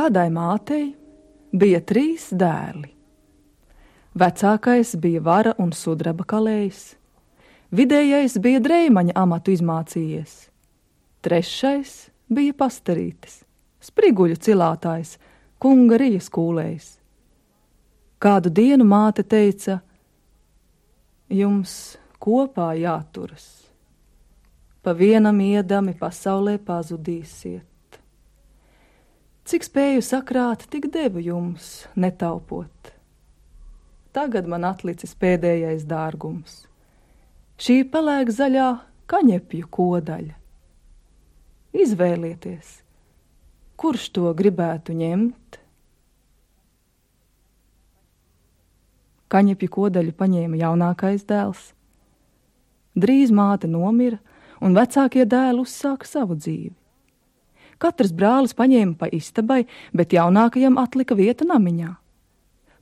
Kādai mātei bija trīs dēli. Vecākais bija vara un sudraba kalējs, vidējais bija drēmaņa amatu izmācījies, trešais bija pastarītis, spriguļu cilātājs, kunga rijas kūlējs. Kādu dienu māte teica: Jums kopā jāturas, pa vienam iedami pasaulē pazudīsiet. Cik spēju sakrāt, tik devu jums, netaupot. Tagad man atlicis pēdējais dārgums. Šī pelēk zaļā kaņepju kodaļa. Izvēlieties, kurš to gribētu ņemt? Kaņepju kodaļu paņēma jaunākais dēls. Drīz māte nomira, un vecākie dēli uzsāka savu dzīvi. Katrs brālis paņēma pa istabai, bet jaunākajam atlika vieta namiņā.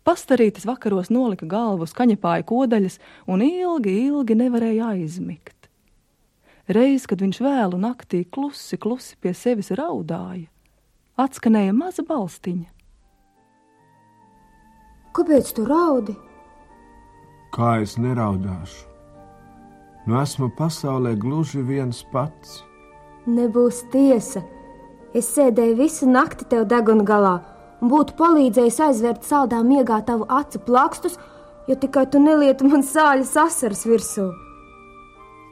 Pastarītis vakaros nolika galvu uz kaņepāja kodaļas un ilgi, ilgi nevarēja aizmigt. Reiz, kad viņš vēlu naktī klusi, klusi pie sevis raudāja, atskanēja maza balstiņa. Kāpēc tu raudi? Kā es neraudāšu? Nu esmu pasaulē gluži viens pats. Nebūs tiesa. Es sēdēju visu nakti tev deguna galā un būtu palīdzējis aizvērt saldā miegā tavu acu plakstus, ja tikai tu nelietu man sāļas asaras virsū.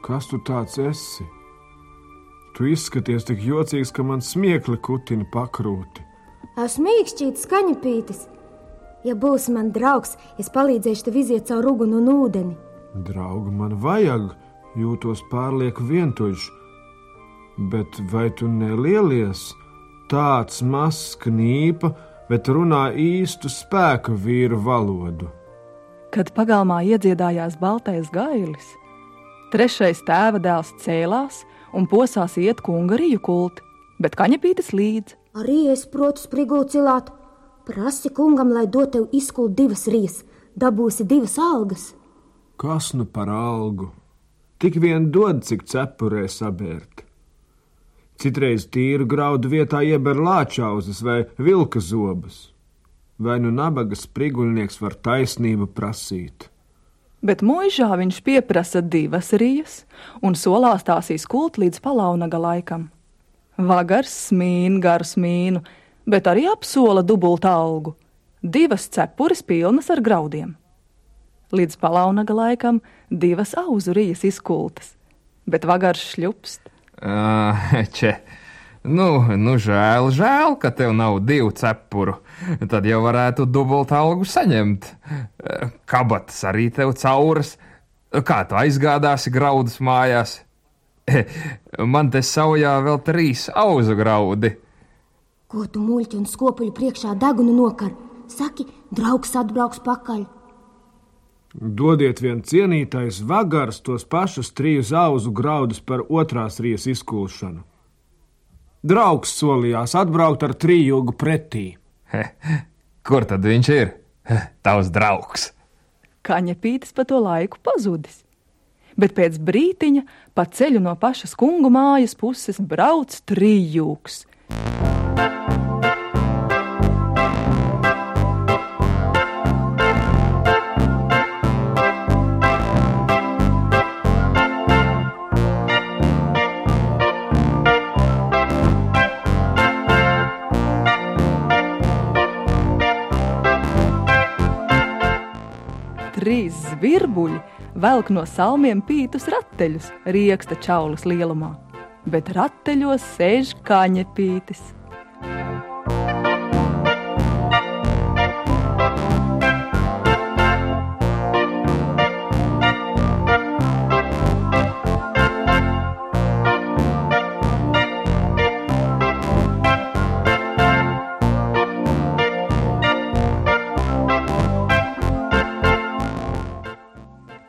Kas tu tāds esi? Tu izskaties tik jocīgs, ka man smiekli kutina pakrūti. Esmu mīkšķīts skaņapītis. Ja būsi man draugs, es palīdzēšu tev iziet caur uguni un ūdeni. Draugu man vajag, jūtos pārlieku vientuļš bet vai tu nelielies? Tāds mazs knīpa, bet runā īstu spēku vīru valodu. Kad pagalmā iedziedājās baltais gailis, trešais tēva dēls cēlās un posās iet kunga rīju kulti, bet kaņepītis līdzi. Arī es protu sprigulu cilāt. Prasi kungam, lai dod tev izkult divas rīas, dabūsi divas algas. Kas nu par algu? Tik vien dod, cik cepurē sabērt. Citreiz tīru graudu vietā ieber lāčauzes vai vilka zobus. Vai nu nabaga spriguļnieks var taisnību prasīt? Bet mūžā viņš pieprasa divas rīas un solās tās izkult līdz palaunaga laikam. Vagars smīn garu smīnu, bet arī apsola dubultu algu - divas cepures pilnas ar graudiem. Līdz palaunaga laikam divas auzu rīas izkultas, bet vagars šļupst Če, nu, nu, žēl, žēl, ka tev nav divu cepuru. Tad jau varētu dubult algu saņemt. Kabatas arī tev cauras. Kā tu aizgādāsi graudus mājās? Man te saujā vēl trīs auzu graudi. Ko tu muļķi un skopuļu priekšā degunu nokar? Saki, draugs atbrauks pakaļ. Dodiet vien cienītais vagars tos pašus triju zauzu graudus par otrās rijas izkulšanu. Draugs solījās atbraukt ar trījūgu pretī. He, kur tad viņš ir? He, tavs draugs. Kaņepītis pa to laiku pazudis. Bet pēc brītiņa pa ceļu no pašas kungu mājas puses brauc trījūgs. Trīs zvirbuļi velk no salmiem pītus rateļus, rieksta čaulas lielumā, bet rateļos sēž kaņepītis.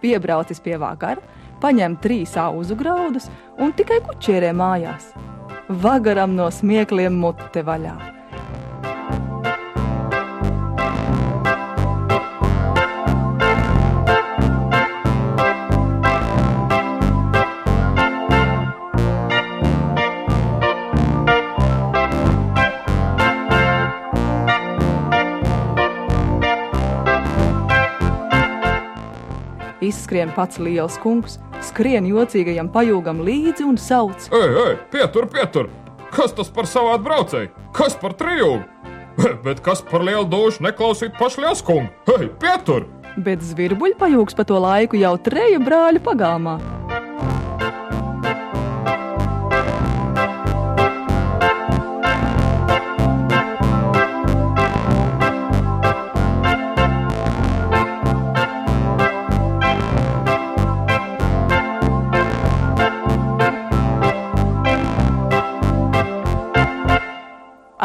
Piebraucis pie vagara, paņem trīs auzu graudus un tikai kučierē mājās. Vagaram no smiekliem mute vaļā. Izskrien pats liels kungs, skrien jocīgajam pajūgam līdzi un sauc: Ei, ei, pietur, pietur! Kas tas par savādu braucēju? Kas par trijūgu? Bet kas par lielu dušu neklausīt pašu liels kungu? Ei, pietur! Bet zvirbuļpajūgs pa to laiku jau treju brāļu pagalmā.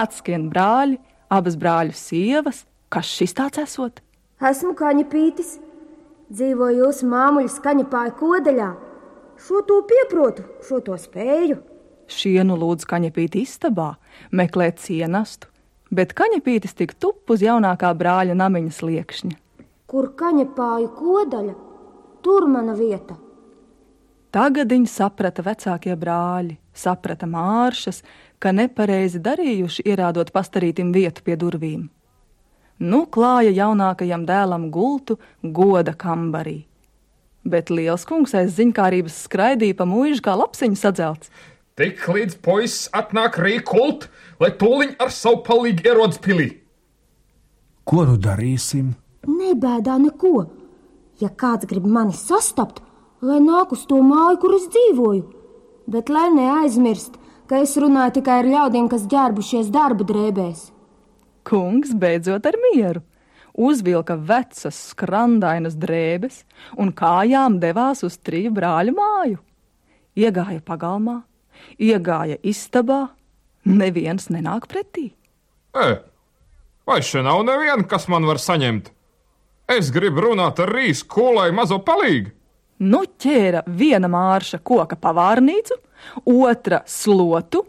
Atskrien brāļi, abas brāļu sievas, kas šis tāds esot? Esmu kaņa pītis, dzīvoju jūsu māmuļu skaņapāju kodeļā. Šo to pieprotu, šo to spēju. Šienu lūdzu kaņepīti istabā, meklēt cienastu, bet kaņepītis tik tup uz jaunākā brāļa namiņa sliekšņa. Kur kaņapāju kodaļa, tur mana vieta. Tagad viņi saprata vecākie brāļi, saprata māršas, ka nepareizi darījuši ierādot pastarītim vietu pie durvīm. Nu klāja jaunākajam dēlam gultu goda kambarī. Bet liels kungs aiz ziņkārības skraidīja pa mūžu kā lapsiņu sadzelts. Tik līdz puisis atnāk rīkult, lai tūliņ ar savu palīgu ierodas pilī. Ko nu darīsim? Nebēdā neko. Ja kāds grib mani sastapt, lai nāk uz to māju, kur es dzīvoju, bet lai neaizmirst, ka es runāju tikai ar ļaudīm, kas ģērbušies darba drēbēs. Kungs beidzot ar mieru, uzvilka vecas, skrandainas drēbes un kājām devās uz triju brāļu māju. Iegāja pagalmā, iegāja istabā, neviens nenāk pretī. E, vai šeit nav neviena, kas man var saņemt? Es gribu runāt ar rīsu kūlai mazo palīgu. Nu ķēra viena mārša koka pavārnīcu, otra slotu,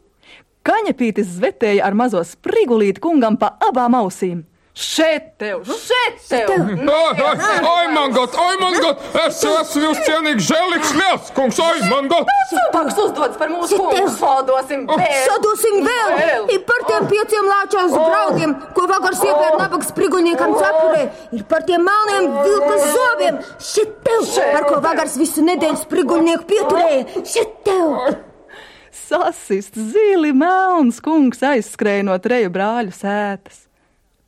kaņepītis zvetēja ar mazo sprigulīti kungam pa abām ausīm. Šeit tev, šeit tev! Ai, ai, ai, man got, ai, man got! Es esmu jūs cienīgs žēlīgs liels, kungs, ai, man got! Sūdāks uzdodas par mūsu kungu, sodosim vēl! Sadosim vēl! Vēl! Ir par tiem pieciem lāčām graudiem, ko vakar siepēja nabaga sprigulniekam cepurē. Ir par tiem melniem vilkas zobiem. Šit tev! Ar ko vakars visu nedēļu sprigulnieku pieturēja. Šit tev! Sasist zili melns kungs aizskrēja no treju brāļu sētas.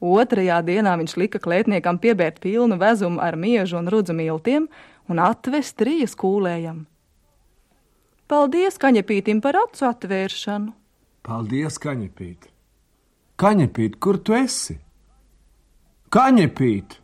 Otrajā dienā viņš lika klētniekam piebērt pilnu vezumu ar miežu un rudzu miltiem un atvest trijas kūlējam. Paldies kaņepītim par acu atvēršanu! Paldies, Kaņepīt! Kaņepīt, kur tu esi? Kaņepīt!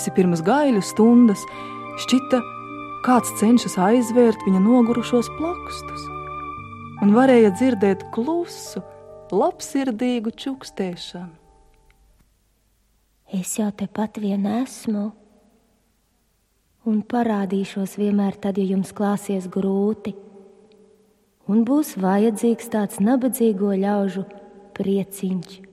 Īsi pirms gaiļu stundas šķita, kāds cenšas aizvērt viņa nogurušos plakstus, un varēja dzirdēt klusu, labsirdīgu čukstēšanu. Es jau tepat vien esmu. Un parādīšos vienmēr tad, ja jums klāsies grūti. Un būs vajadzīgs tāds nabadzīgo ļaužu prieciņš.